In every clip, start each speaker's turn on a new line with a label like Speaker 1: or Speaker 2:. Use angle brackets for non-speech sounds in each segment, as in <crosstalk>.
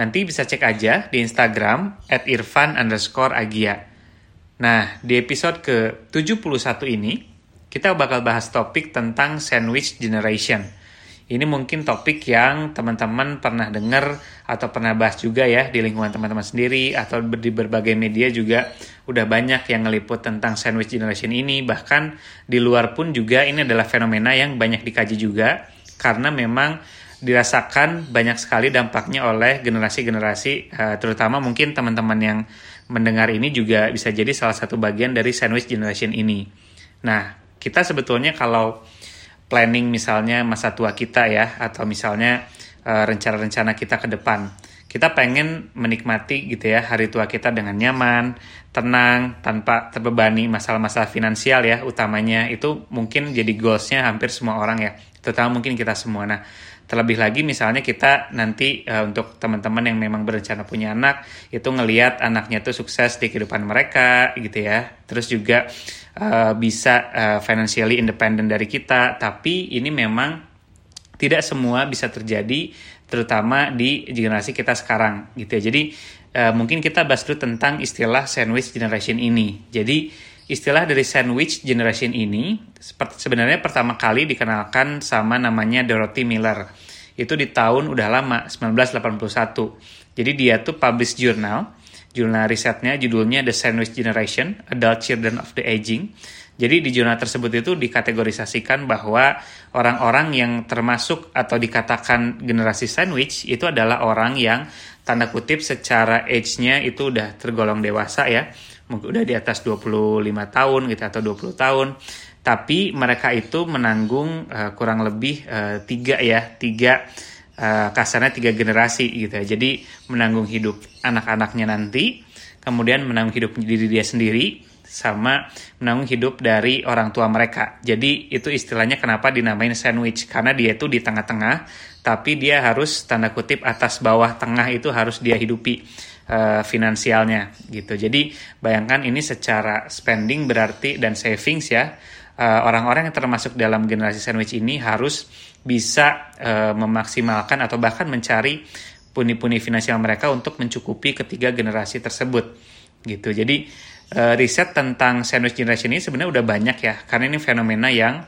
Speaker 1: nanti bisa cek aja di Instagram at irfan underscore agia. Nah, di episode ke-71 ini, kita bakal bahas topik tentang sandwich generation. Ini mungkin topik yang teman-teman pernah dengar atau pernah bahas juga ya di lingkungan teman-teman sendiri atau di berbagai media juga udah banyak yang ngeliput tentang sandwich generation ini. Bahkan di luar pun juga ini adalah fenomena yang banyak dikaji juga karena memang dirasakan banyak sekali dampaknya oleh generasi-generasi, uh, terutama mungkin teman-teman yang mendengar ini juga bisa jadi salah satu bagian dari sandwich generation ini. Nah, kita sebetulnya kalau planning misalnya masa tua kita ya, atau misalnya uh, rencana-rencana kita ke depan, kita pengen menikmati gitu ya hari tua kita dengan nyaman, tenang, tanpa terbebani masalah-masalah finansial ya utamanya itu mungkin jadi goalsnya hampir semua orang ya, terutama mungkin kita semua. Nah, Terlebih lagi misalnya kita nanti uh, untuk teman-teman yang memang berencana punya anak itu ngelihat anaknya tuh sukses di kehidupan mereka gitu ya. Terus juga uh, bisa uh, financially independent dari kita, tapi ini memang tidak semua bisa terjadi terutama di generasi kita sekarang gitu ya. Jadi uh, mungkin kita bahas dulu tentang istilah sandwich generation ini. Jadi istilah dari sandwich generation ini sebenarnya pertama kali dikenalkan sama namanya Dorothy Miller. Itu di tahun udah lama, 1981. Jadi dia tuh publish jurnal, jurnal risetnya judulnya The Sandwich Generation, Adult Children of the Aging. Jadi di jurnal tersebut itu dikategorisasikan bahwa orang-orang yang termasuk atau dikatakan generasi sandwich itu adalah orang yang tanda kutip secara age-nya itu udah tergolong dewasa ya. Mungkin udah di atas 25 tahun gitu atau 20 tahun. Tapi mereka itu menanggung uh, kurang lebih uh, tiga ya tiga uh, kasarnya tiga generasi gitu ya. Jadi menanggung hidup anak-anaknya nanti kemudian menanggung hidup diri dia sendiri sama menanggung hidup dari orang tua mereka. Jadi itu istilahnya kenapa dinamain sandwich karena dia itu di tengah-tengah tapi dia harus tanda kutip atas bawah tengah itu harus dia hidupi uh, finansialnya gitu. Jadi bayangkan ini secara spending berarti dan savings ya eh, orang-orang uh, yang termasuk dalam generasi sandwich ini harus bisa uh, memaksimalkan atau bahkan mencari puni-puni finansial mereka untuk mencukupi ketiga generasi tersebut gitu. Jadi uh, riset tentang sandwich generation ini sebenarnya udah banyak ya karena ini fenomena yang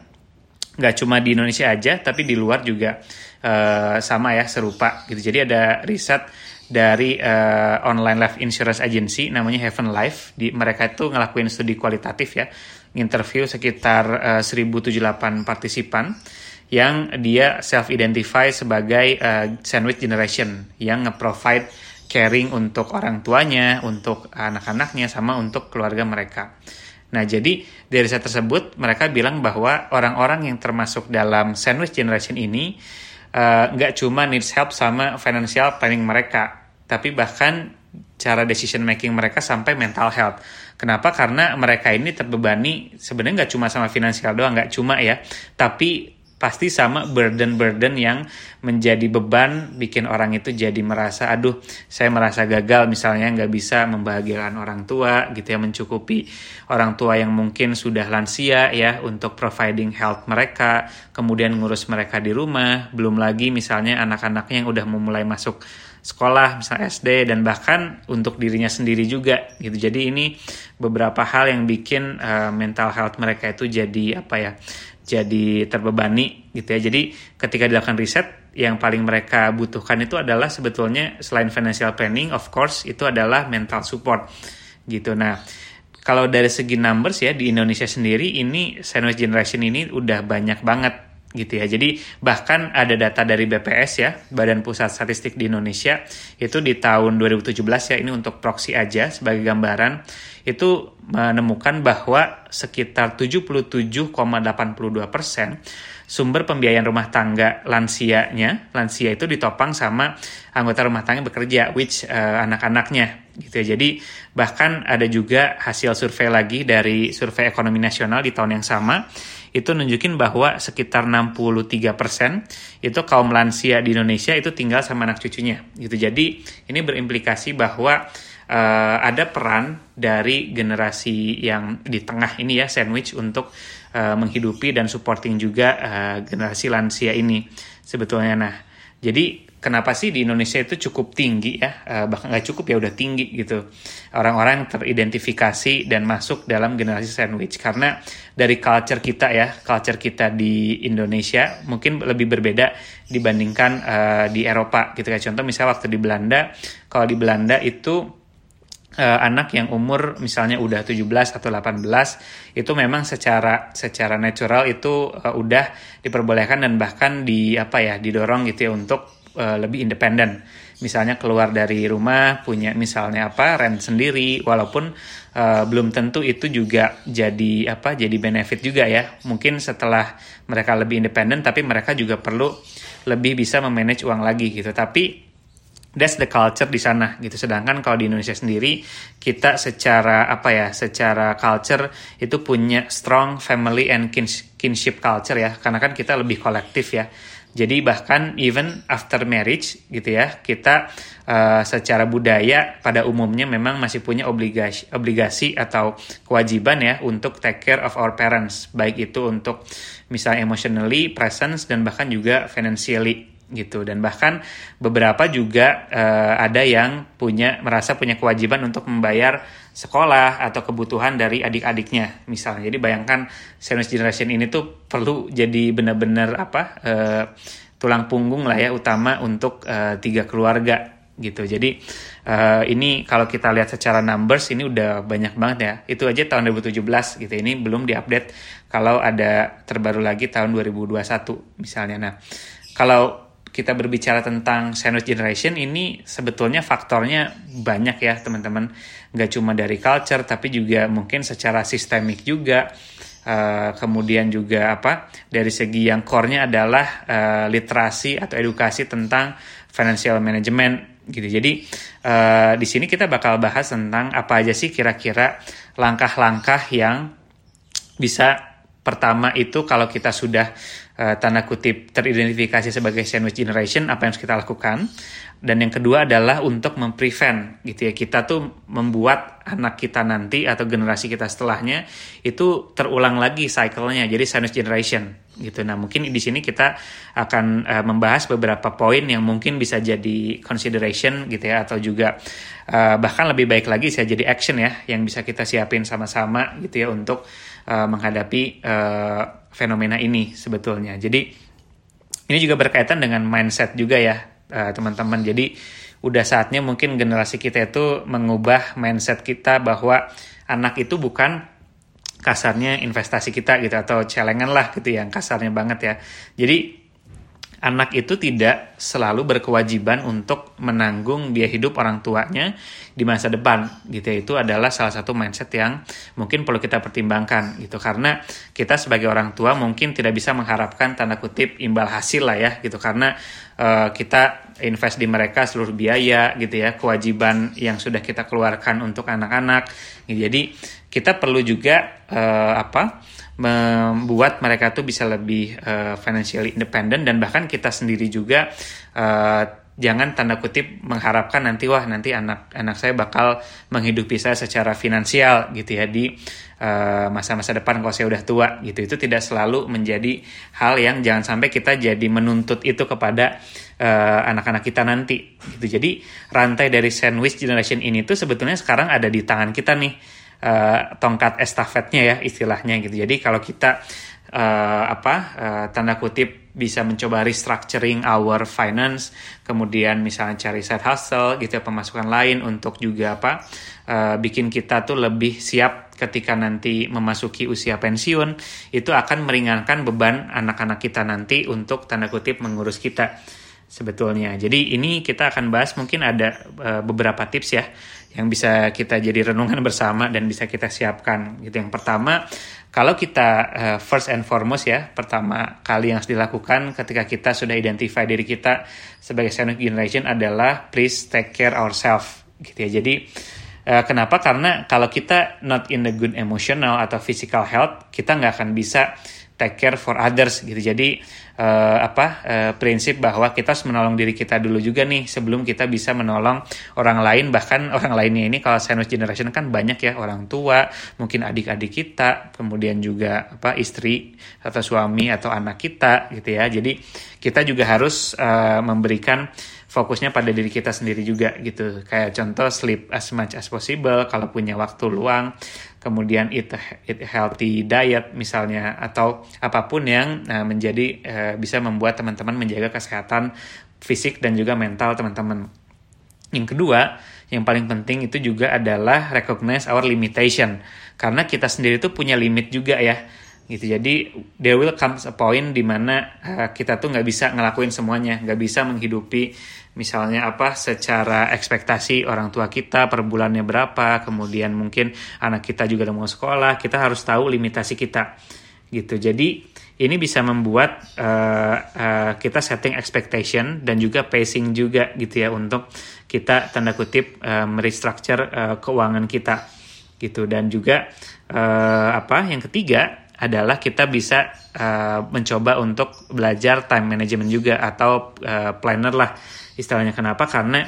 Speaker 1: nggak cuma di Indonesia aja tapi di luar juga uh, sama ya serupa gitu. Jadi ada riset dari uh, online life insurance agency namanya Heaven Life. Di mereka itu ngelakuin studi kualitatif ya, interview sekitar uh, 1078 partisipan yang dia self identify sebagai uh, sandwich generation yang nge-provide caring untuk orang tuanya, untuk anak-anaknya sama untuk keluarga mereka. Nah, jadi dari riset tersebut mereka bilang bahwa orang-orang yang termasuk dalam sandwich generation ini nggak uh, cuma needs help sama financial planning mereka, tapi bahkan cara decision making mereka sampai mental health. Kenapa? Karena mereka ini terbebani sebenarnya nggak cuma sama finansial doang, nggak cuma ya, tapi pasti sama burden-burden yang menjadi beban bikin orang itu jadi merasa aduh saya merasa gagal misalnya nggak bisa membahagiakan orang tua gitu ya mencukupi orang tua yang mungkin sudah lansia ya untuk providing health mereka kemudian ngurus mereka di rumah. Belum lagi misalnya anak-anaknya yang udah memulai masuk sekolah misalnya SD dan bahkan untuk dirinya sendiri juga gitu. Jadi ini beberapa hal yang bikin uh, mental health mereka itu jadi apa ya jadi terbebani gitu ya. Jadi ketika dilakukan riset yang paling mereka butuhkan itu adalah sebetulnya selain financial planning of course itu adalah mental support gitu. Nah kalau dari segi numbers ya di Indonesia sendiri ini sandwich generation ini udah banyak banget gitu ya. Jadi bahkan ada data dari BPS ya, Badan Pusat Statistik di Indonesia, itu di tahun 2017 ya, ini untuk proxy aja sebagai gambaran, itu menemukan bahwa sekitar 77,82 persen sumber pembiayaan rumah tangga lansianya, lansia itu ditopang sama anggota rumah tangga bekerja, which uh, anak-anaknya gitu ya. Jadi bahkan ada juga hasil survei lagi dari survei ekonomi nasional di tahun yang sama itu nunjukin bahwa sekitar 63% itu kaum lansia di Indonesia itu tinggal sama anak cucunya gitu. Jadi ini berimplikasi bahwa uh, ada peran dari generasi yang di tengah ini ya sandwich untuk uh, menghidupi dan supporting juga uh, generasi lansia ini sebetulnya. Nah, jadi kenapa sih di Indonesia itu cukup tinggi ya? Uh, bahkan nggak cukup ya udah tinggi gitu. Orang-orang teridentifikasi dan masuk dalam generasi sandwich. Karena dari culture kita ya culture kita di Indonesia mungkin lebih berbeda dibandingkan uh, di Eropa gitu. Ya contoh misalnya waktu di Belanda kalau di Belanda itu uh, anak yang umur misalnya udah 17 atau 18 itu memang secara secara natural itu uh, udah diperbolehkan dan bahkan di apa ya didorong gitu ya untuk uh, lebih independen. Misalnya keluar dari rumah punya misalnya apa rent sendiri, walaupun uh, belum tentu itu juga jadi apa jadi benefit juga ya. Mungkin setelah mereka lebih independen, tapi mereka juga perlu lebih bisa memanage uang lagi gitu. Tapi that's the culture di sana gitu. Sedangkan kalau di Indonesia sendiri kita secara apa ya, secara culture itu punya strong family and kinship culture ya. Karena kan kita lebih kolektif ya. Jadi bahkan even after marriage gitu ya, kita uh, secara budaya pada umumnya memang masih punya obligasi obligasi atau kewajiban ya untuk take care of our parents, baik itu untuk misalnya emotionally presence dan bahkan juga financially gitu. Dan bahkan beberapa juga uh, ada yang punya merasa punya kewajiban untuk membayar sekolah atau kebutuhan dari adik-adiknya misalnya. Jadi bayangkan sandwich generation ini tuh perlu jadi benar-benar apa uh, tulang punggung lah ya utama untuk uh, tiga keluarga gitu. Jadi uh, ini kalau kita lihat secara numbers ini udah banyak banget ya. Itu aja tahun 2017 gitu. Ini belum diupdate kalau ada terbaru lagi tahun 2021 misalnya. Nah kalau kita berbicara tentang sandwich generation ini sebetulnya faktornya banyak ya teman-teman. Nggak cuma dari culture tapi juga mungkin secara sistemik juga. Uh, kemudian juga apa dari segi yang core-nya adalah uh, literasi atau edukasi tentang financial management gitu. Jadi uh, di sini kita bakal bahas tentang apa aja sih kira-kira langkah-langkah yang bisa pertama itu kalau kita sudah uh, tanda kutip teridentifikasi sebagai sandwich generation apa yang harus kita lakukan? Dan yang kedua adalah untuk memprevent gitu ya. Kita tuh membuat anak kita nanti atau generasi kita setelahnya itu terulang lagi cycle-nya jadi sandwich generation gitu. Nah mungkin di sini kita akan uh, membahas beberapa poin yang mungkin bisa jadi consideration gitu ya atau juga uh, bahkan lebih baik lagi saya jadi action ya yang bisa kita siapin sama-sama gitu ya untuk menghadapi uh, fenomena ini sebetulnya jadi ini juga berkaitan dengan mindset juga ya Eh, teman-teman. Uh, Jadi udah saatnya mungkin generasi kita itu mengubah mindset kita bahwa anak itu bukan kasarnya investasi kita gitu atau celengan lah gitu yang kasarnya banget ya. Jadi anak itu tidak selalu berkewajiban untuk menanggung biaya hidup orang tuanya di masa depan gitu ya. itu adalah salah satu mindset yang mungkin perlu kita pertimbangkan gitu. Karena kita sebagai orang tua mungkin tidak bisa mengharapkan tanda kutip imbal hasil lah ya gitu. Karena uh, kita invest di mereka seluruh biaya gitu ya kewajiban yang sudah kita keluarkan untuk anak-anak. Jadi kita perlu juga uh, apa membuat mereka tuh bisa lebih uh, financially independent dan bahkan kita sendiri juga uh, jangan tanda kutip mengharapkan nanti wah nanti anak anak saya bakal menghidupi saya secara finansial gitu ya di masa masa-masa depan kalau saya udah tua gitu. Itu tidak selalu menjadi hal yang jangan sampai kita jadi menuntut itu kepada anak-anak uh, kita nanti gitu. Jadi rantai dari sandwich generation ini tuh sebetulnya sekarang ada di tangan kita nih uh, tongkat estafetnya ya istilahnya gitu. Jadi kalau kita uh, apa uh, tanda kutip bisa mencoba restructuring our finance, kemudian misalnya cari side hustle gitu ya pemasukan lain untuk juga apa uh, bikin kita tuh lebih siap ketika nanti memasuki usia pensiun itu akan meringankan beban anak-anak kita nanti untuk tanda kutip mengurus kita sebetulnya. Jadi ini kita akan bahas mungkin ada uh, beberapa tips ya yang bisa kita jadi renungan <laughs> bersama dan bisa kita siapkan gitu. Yang pertama, kalau kita uh, first and foremost ya, pertama kali yang harus dilakukan ketika kita sudah identify diri kita sebagai senior generation adalah please take care ourselves gitu ya. Jadi uh, kenapa? Karena kalau kita not in the good emotional atau physical health, kita nggak akan bisa take care for others gitu. Jadi uh, apa uh, prinsip bahwa kita harus menolong diri kita dulu juga nih sebelum kita bisa menolong orang lain. Bahkan orang lainnya ini kalau sandwich generation kan banyak ya orang tua mungkin adik-adik kita kemudian juga apa istri atau suami atau anak kita gitu ya. Jadi kita juga harus uh, memberikan fokusnya pada diri kita sendiri juga gitu. Kayak contoh sleep as much as possible kalau punya waktu luang. Kemudian eat, eat healthy diet misalnya atau apa pun yang uh, menjadi uh, bisa membuat teman-teman menjaga kesehatan fisik dan juga mental teman-teman. Yang kedua yang paling penting itu juga adalah recognize our limitation. Karena kita sendiri itu punya limit juga ya. Gitu jadi there will comes a point di mana uh, kita tuh nggak bisa ngelakuin semuanya. Nggak bisa menghidupi misalnya apa secara ekspektasi orang tua kita per bulannya berapa kemudian mungkin anak kita juga udah mau sekolah kita harus tahu limitasi kita gitu. Jadi ini bisa membuat uh, uh, kita setting expectation dan juga pacing juga gitu ya untuk kita tanda kutip uh, merestructure uh, keuangan kita gitu. Dan juga uh, apa yang ketiga adalah kita bisa uh, mencoba untuk belajar time management juga atau uh, planner lah istilahnya. Kenapa? Karena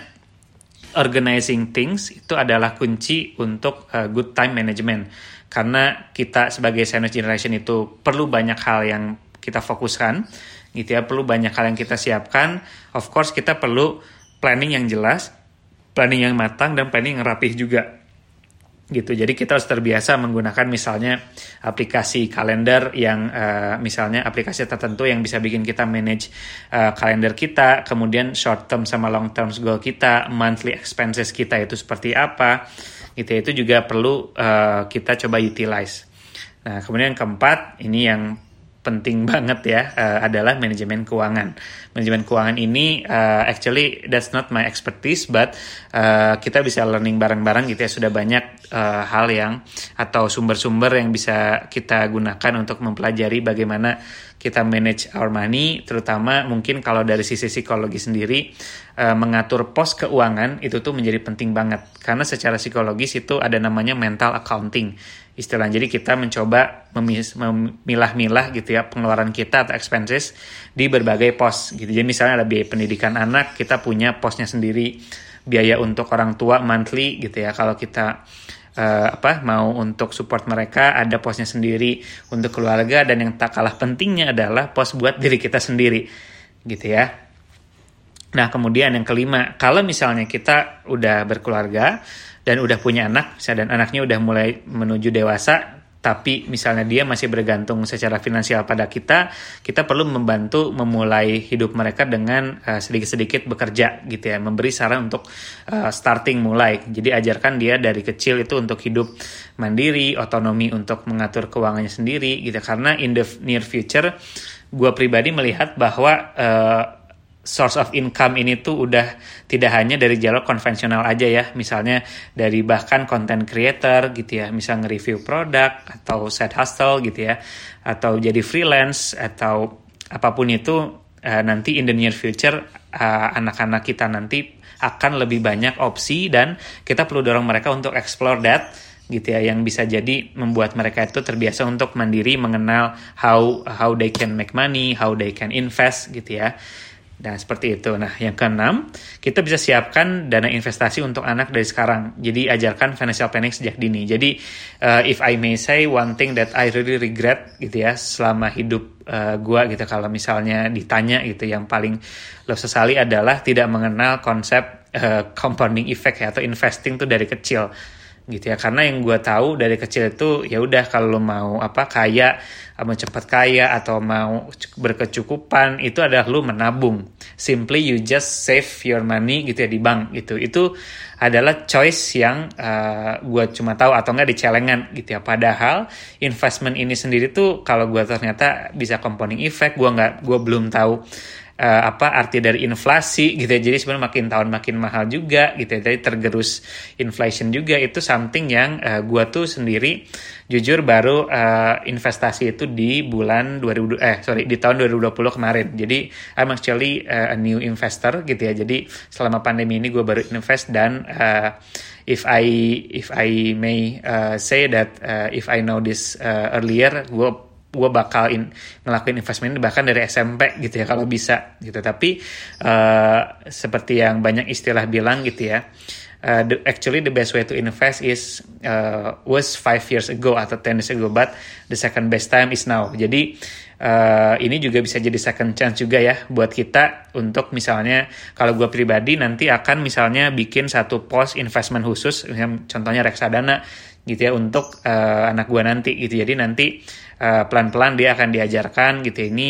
Speaker 1: organizing things itu adalah kunci untuk uh, good time management karena kita sebagai senior generation itu perlu banyak hal yang kita fokuskan gitu ya. Perlu banyak hal yang kita siapkan. Of course kita perlu planning yang jelas planning yang matang dan planning yang rapih juga. Gitu. Jadi kita harus terbiasa menggunakan misalnya aplikasi kalender yang uh, misalnya aplikasi tertentu yang bisa bikin kita manage uh, kalender kita, kemudian short term sama long term goal kita, monthly expenses kita itu seperti apa, gitu. Ya. Itu juga perlu uh, kita coba utilize. Nah, kemudian yang keempat ini yang penting <laughs> banget ya uh, adalah manajemen keuangan. Manajemen keuangan ini uh, actually that's not my expertise but uh, kita bisa learning bareng-bareng gitu ya sudah banyak uh, hal yang atau sumber-sumber yang bisa kita gunakan untuk mempelajari bagaimana kita manage our money terutama mungkin kalau dari sisi psikologi sendiri uh, mengatur pos keuangan itu tuh menjadi penting banget. Karena secara psikologis itu ada namanya mental accounting. Istilah jadi kita mencoba memilah-milah gitu ya pengeluaran kita atau expenses di berbagai pos gitu. Jadi misalnya ada biaya pendidikan anak kita punya posnya sendiri. Biaya untuk orang tua monthly gitu ya kalau kita uh, apa mau untuk support mereka ada posnya sendiri untuk keluarga dan yang tak kalah pentingnya adalah pos buat diri kita sendiri gitu ya. Nah kemudian yang kelima kalau misalnya kita udah berkeluarga dan udah punya anak, dan anaknya udah mulai menuju dewasa, tapi misalnya dia masih bergantung secara finansial pada kita, kita perlu membantu memulai hidup mereka dengan eh, sedikit-sedikit bekerja gitu ya, memberi saran untuk uh, starting mulai. Jadi ajarkan dia dari kecil itu untuk hidup mandiri, otonomi untuk mengatur keuangannya sendiri gitu. Karena in the near future, gue pribadi melihat bahwa uh, source of income ini tuh udah tidak hanya dari jalur konvensional aja ya. Misalnya dari bahkan content creator gitu ya. Misal nge-review produk atau set hustle gitu ya. Atau jadi freelance atau apa pun itu uh, nanti in the near future uh, anak-anak kita nanti akan lebih banyak opsi dan kita perlu dorong mereka untuk explore that gitu ya. Yang bisa jadi membuat mereka itu terbiasa untuk mandiri mengenal how how they can make money, how they can invest gitu ya. Nah, seperti itu. Nah, yang keenam, kita bisa siapkan dana investasi untuk anak dari sekarang. Jadi, ajarkan financial planning sejak dini. Jadi, uh, if I may say, one thing that I really regret gitu ya, selama hidup uh, gua gitu, kalau misalnya ditanya gitu, yang paling lo sesali adalah tidak mengenal konsep uh, compounding effect ya, atau investing tuh dari kecil gitu ya. Karena yang gue tahu dari kecil itu ya udah kalau lo mau apa kaya mau cepat kaya atau mau berkecukupan itu adalah lo menabung. Simply you just save your money gitu ya di bank gitu. Itu adalah choice yang uh, eh, gue cuma tahu atau enggak di celengan gitu ya. Padahal investment ini sendiri tuh kalau gue ternyata bisa compounding effect gue nggak gue belum tahu uh, apa arti dari inflasi gitu ya. Jadi sebenarnya makin tahun makin mahal juga gitu ya. Jadi tergerus inflation juga itu something yang uh, gua tuh sendiri jujur baru uh, investasi itu di bulan 2000 eh sorry di tahun 2020 kemarin. Jadi I'm actually a new investor gitu ya. Jadi selama pandemi ini gue baru invest dan uh, if I if I may uh, say that uh, if I know this uh, earlier, gue gue bakal in, ngelakuin investment ini bahkan dari SMP gitu ya kalau bisa gitu. Tapi uh, seperti yang banyak istilah bilang gitu ya uh, the, actually the best way to invest is uh, was five years ago atau ten years ago but the second best time is now. Jadi uh, ini juga bisa jadi second chance juga ya buat kita untuk misalnya kalau gue pribadi nanti akan misalnya bikin satu post investment khusus contohnya reksadana gitu ya untuk uh, anak gue nanti gitu. Jadi nanti uh, pelan-pelan dia akan diajarkan gitu. Ini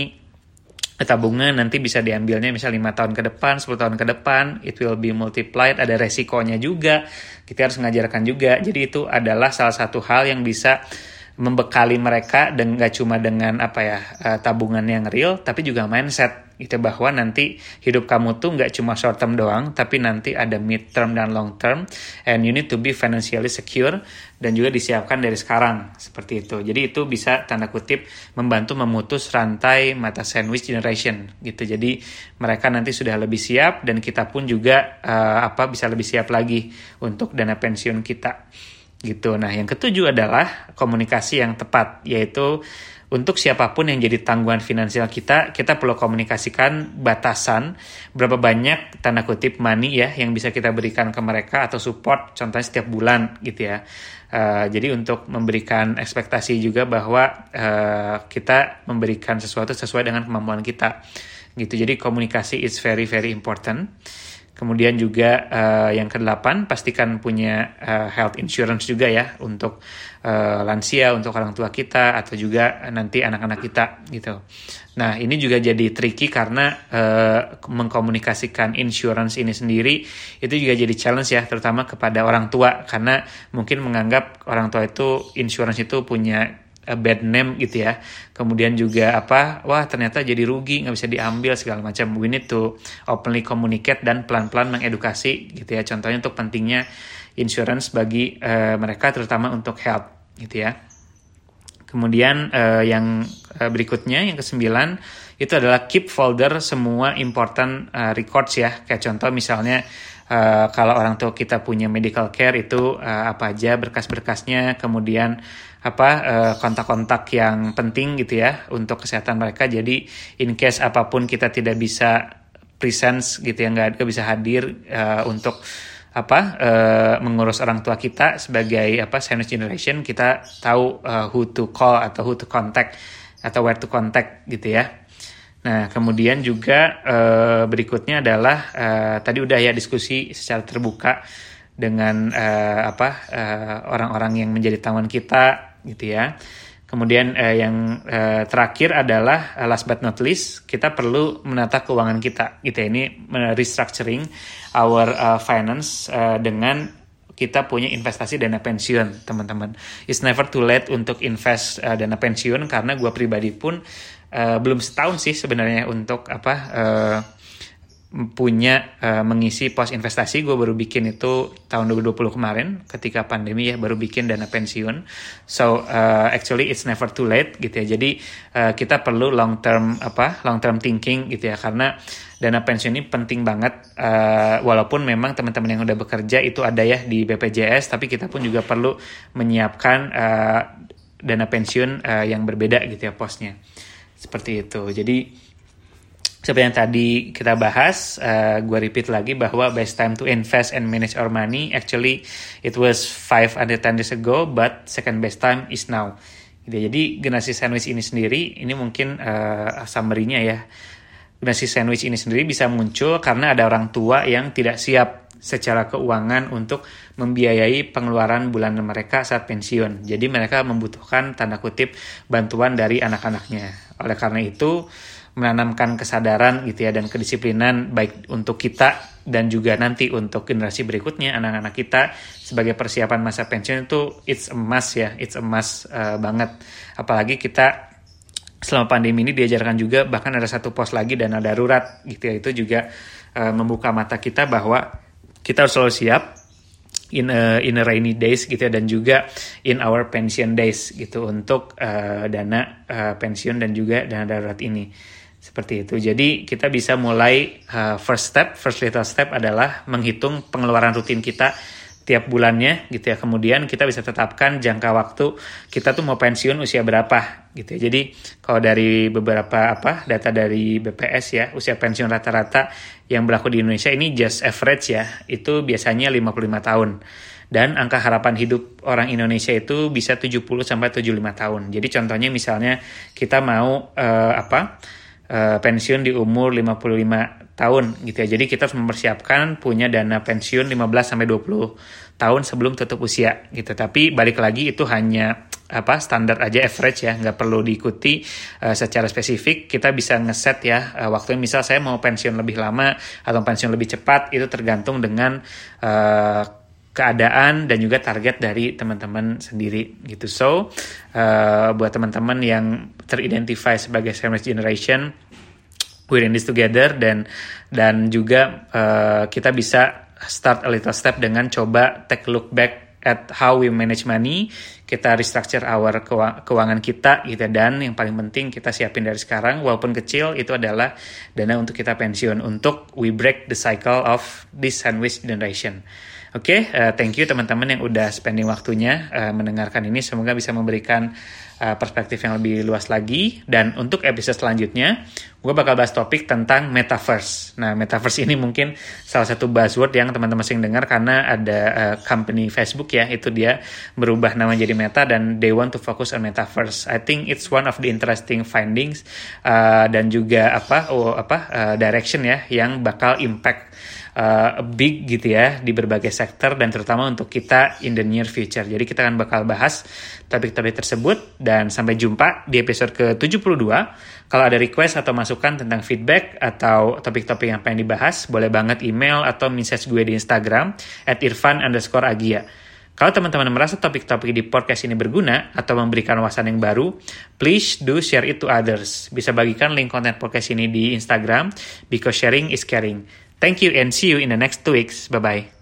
Speaker 1: tabungan nanti bisa diambilnya misal lima tahun ke depan 10 tahun ke depan. It will be multiplied ada resikonya juga. Kita harus mengajarkan juga. Jadi itu adalah salah satu hal yang bisa membekali mereka dan gak cuma dengan apa ya uh, tabungan yang real tapi juga mindset. Itu bahwa nanti hidup kamu tuh nggak cuma short term doang tapi nanti ada mid term dan long term. And you need to be financially secure dan juga disiapkan dari sekarang. Seperti itu. Jadi itu bisa tanda kutip membantu memutus rantai mata sandwich generation. Gitu. Jadi mereka nanti sudah lebih siap dan kita pun juga uh, apa bisa lebih siap lagi untuk dana pensiun kita gitu. Nah, yang ketujuh adalah komunikasi yang tepat, yaitu untuk siapa pun yang jadi tanggungan finansial kita, kita perlu komunikasikan batasan berapa banyak tanda kutip money ya yang bisa kita berikan ke mereka atau support, contohnya setiap bulan gitu ya. Uh, jadi untuk memberikan ekspektasi juga bahwa uh, kita memberikan sesuatu sesuai dengan kemampuan kita gitu. Jadi komunikasi is very very important. Kemudian juga uh, yang kedelapan pastikan punya uh, health insurance juga ya untuk uh, lansia, untuk orang tua kita atau juga nanti anak-anak kita gitu. Nah ini juga jadi tricky karena uh, mengkomunikasikan insurance ini sendiri itu juga jadi challenge ya terutama kepada orang tua karena mungkin menganggap orang tua itu insurance itu punya bad name gitu ya. Kemudian juga apa, wah ternyata jadi rugi nggak bisa diambil segala macam. We need to openly communicate dan pelan-pelan mengedukasi gitu ya. Contohnya untuk pentingnya insurance bagi uh, mereka terutama untuk health gitu ya. Kemudian uh, yang berikutnya yang kesembilan itu adalah keep folder semua important uh, records ya. Kayak contoh misalnya uh, kalau orang tua kita punya medical care itu uh, apa aja berkas-berkasnya, kemudian apa uh, kontak-kontak yang penting gitu ya untuk kesehatan mereka. Jadi in case apa pun kita tidak bisa presence gitu ya nggak bisa hadir uh, untuk apa uh, mengurus orang tua kita sebagai apa senior generation kita tahu uh, who to call atau who to contact atau where to contact gitu ya. Nah, kemudian juga uh, berikutnya adalah uh, tadi udah ya diskusi secara terbuka dengan uh, apa orang-orang yang menjadi tanggungan kita gitu ya. Kemudian yang terakhir adalah last but not least kita perlu menata keuangan kita gitu ya. Ini restructuring our uh, finance uh, dengan kita punya investasi dana pensiun teman-teman. It's never too late untuk invest uh, dana pensiun karena gue pribadi pun uh, belum setahun sih sebenarnya untuk apa uh, punya uh, mengisi pos investasi. Gue baru bikin itu tahun 2020 kemarin ketika pandemi ya baru bikin dana pensiun. So uh, actually it's never too late gitu ya. Jadi uh, kita perlu long term apa long term thinking gitu ya. Karena dana pensiun ini penting banget. Uh, walaupun memang teman-teman yang udah bekerja itu ada ya di BPJS tapi kita pun juga perlu menyiapkan uh, dana pensiun uh, yang berbeda gitu ya posnya seperti itu. Jadi seperti yang tadi kita bahas, uh, gue repeat lagi bahwa best time to invest and manage our money actually it was five and ten years ago, but second best time is now. Gitu. Jadi generasi sandwich ini sendiri, ini mungkin uh, summary-nya ya. Generasi sandwich ini sendiri bisa muncul karena ada orang tua yang tidak siap secara keuangan untuk membiayai pengeluaran bulanan mereka saat pensiun. Jadi mereka membutuhkan tanda kutip bantuan dari anak-anaknya. Oleh karena itu menanamkan kesadaran gitu ya dan kedisiplinan baik untuk kita dan juga nanti untuk generasi berikutnya anak-anak kita sebagai persiapan masa pensiun itu it's a must ya, it's a must uh, banget. Apalagi kita selama pandemi ini diajarkan juga bahkan ada satu pos lagi dana darurat gitu ya itu juga uh, membuka mata kita bahwa kita harus selalu siap in a, in a rainy days gitu ya dan juga in our pension days gitu untuk uh, dana uh, pensiun dan juga dana darurat ini. Seperti itu. Jadi kita bisa mulai uh, first step first little step adalah menghitung pengeluaran rutin kita tiap bulannya gitu ya. Kemudian kita bisa tetapkan jangka waktu kita tuh mau pensiun usia berapa gitu ya. Jadi kalau dari beberapa apa data dari BPS ya, usia pensiun rata-rata yang berlaku di Indonesia ini just average ya, itu biasanya 55 tahun. Dan angka harapan hidup orang Indonesia itu bisa 70 sampai 75 tahun. Jadi contohnya misalnya kita mau uh, apa? Uh, pensiun di umur 55 tahun gitu ya. Jadi kita harus mempersiapkan punya dana pensiun 15 sampai 20 tahun sebelum tutup usia gitu. Tapi balik lagi itu hanya apa standar aja average ya, nggak perlu diikuti uh, secara spesifik. Kita bisa ngeset ya uh, waktunya misal saya mau pensiun lebih lama atau pensiun lebih cepat itu tergantung dengan uh, keadaan dan juga target dari teman-teman sendiri gitu. So uh, buat teman-teman yang teridentify sebagai sandwich generation we're in this together dan dan juga uh, kita bisa start a little step dengan coba take a look back at how we manage money, kita restructure our keuangan kita gitu dan yang paling penting kita siapin dari sekarang walaupun kecil itu adalah dana untuk kita pensiun untuk we break the cycle of this sandwich generation. Oke, okay, uh, thank you teman-teman yang udah spending waktunya uh, mendengarkan ini. Semoga bisa memberikan uh, perspektif yang lebih luas lagi. Dan untuk episode selanjutnya, gue bakal bahas topik tentang metaverse. Nah, metaverse ini mungkin salah satu buzzword yang teman-teman sering dengar karena ada uh, company Facebook ya, itu dia berubah nama jadi Meta dan they want to focus on metaverse. I think it's one of the interesting findings uh, dan juga apa oh apa uh, direction ya yang bakal impact uh, big gitu ya di berbagai sektor dan terutama untuk kita in the near future. Jadi kita akan bakal bahas topik-topik tersebut dan sampai jumpa di episode ke-72. Kalau ada request atau masukan tentang feedback atau topik-topik yang pengen dibahas, boleh banget email atau message gue di Instagram at irfan underscore agia. Kalau teman-teman merasa topik-topik di podcast ini berguna atau memberikan wawasan yang baru, please do share it to others. Bisa bagikan link konten podcast ini di Instagram, because sharing is caring. Thank you and see you in the next two weeks. Bye bye.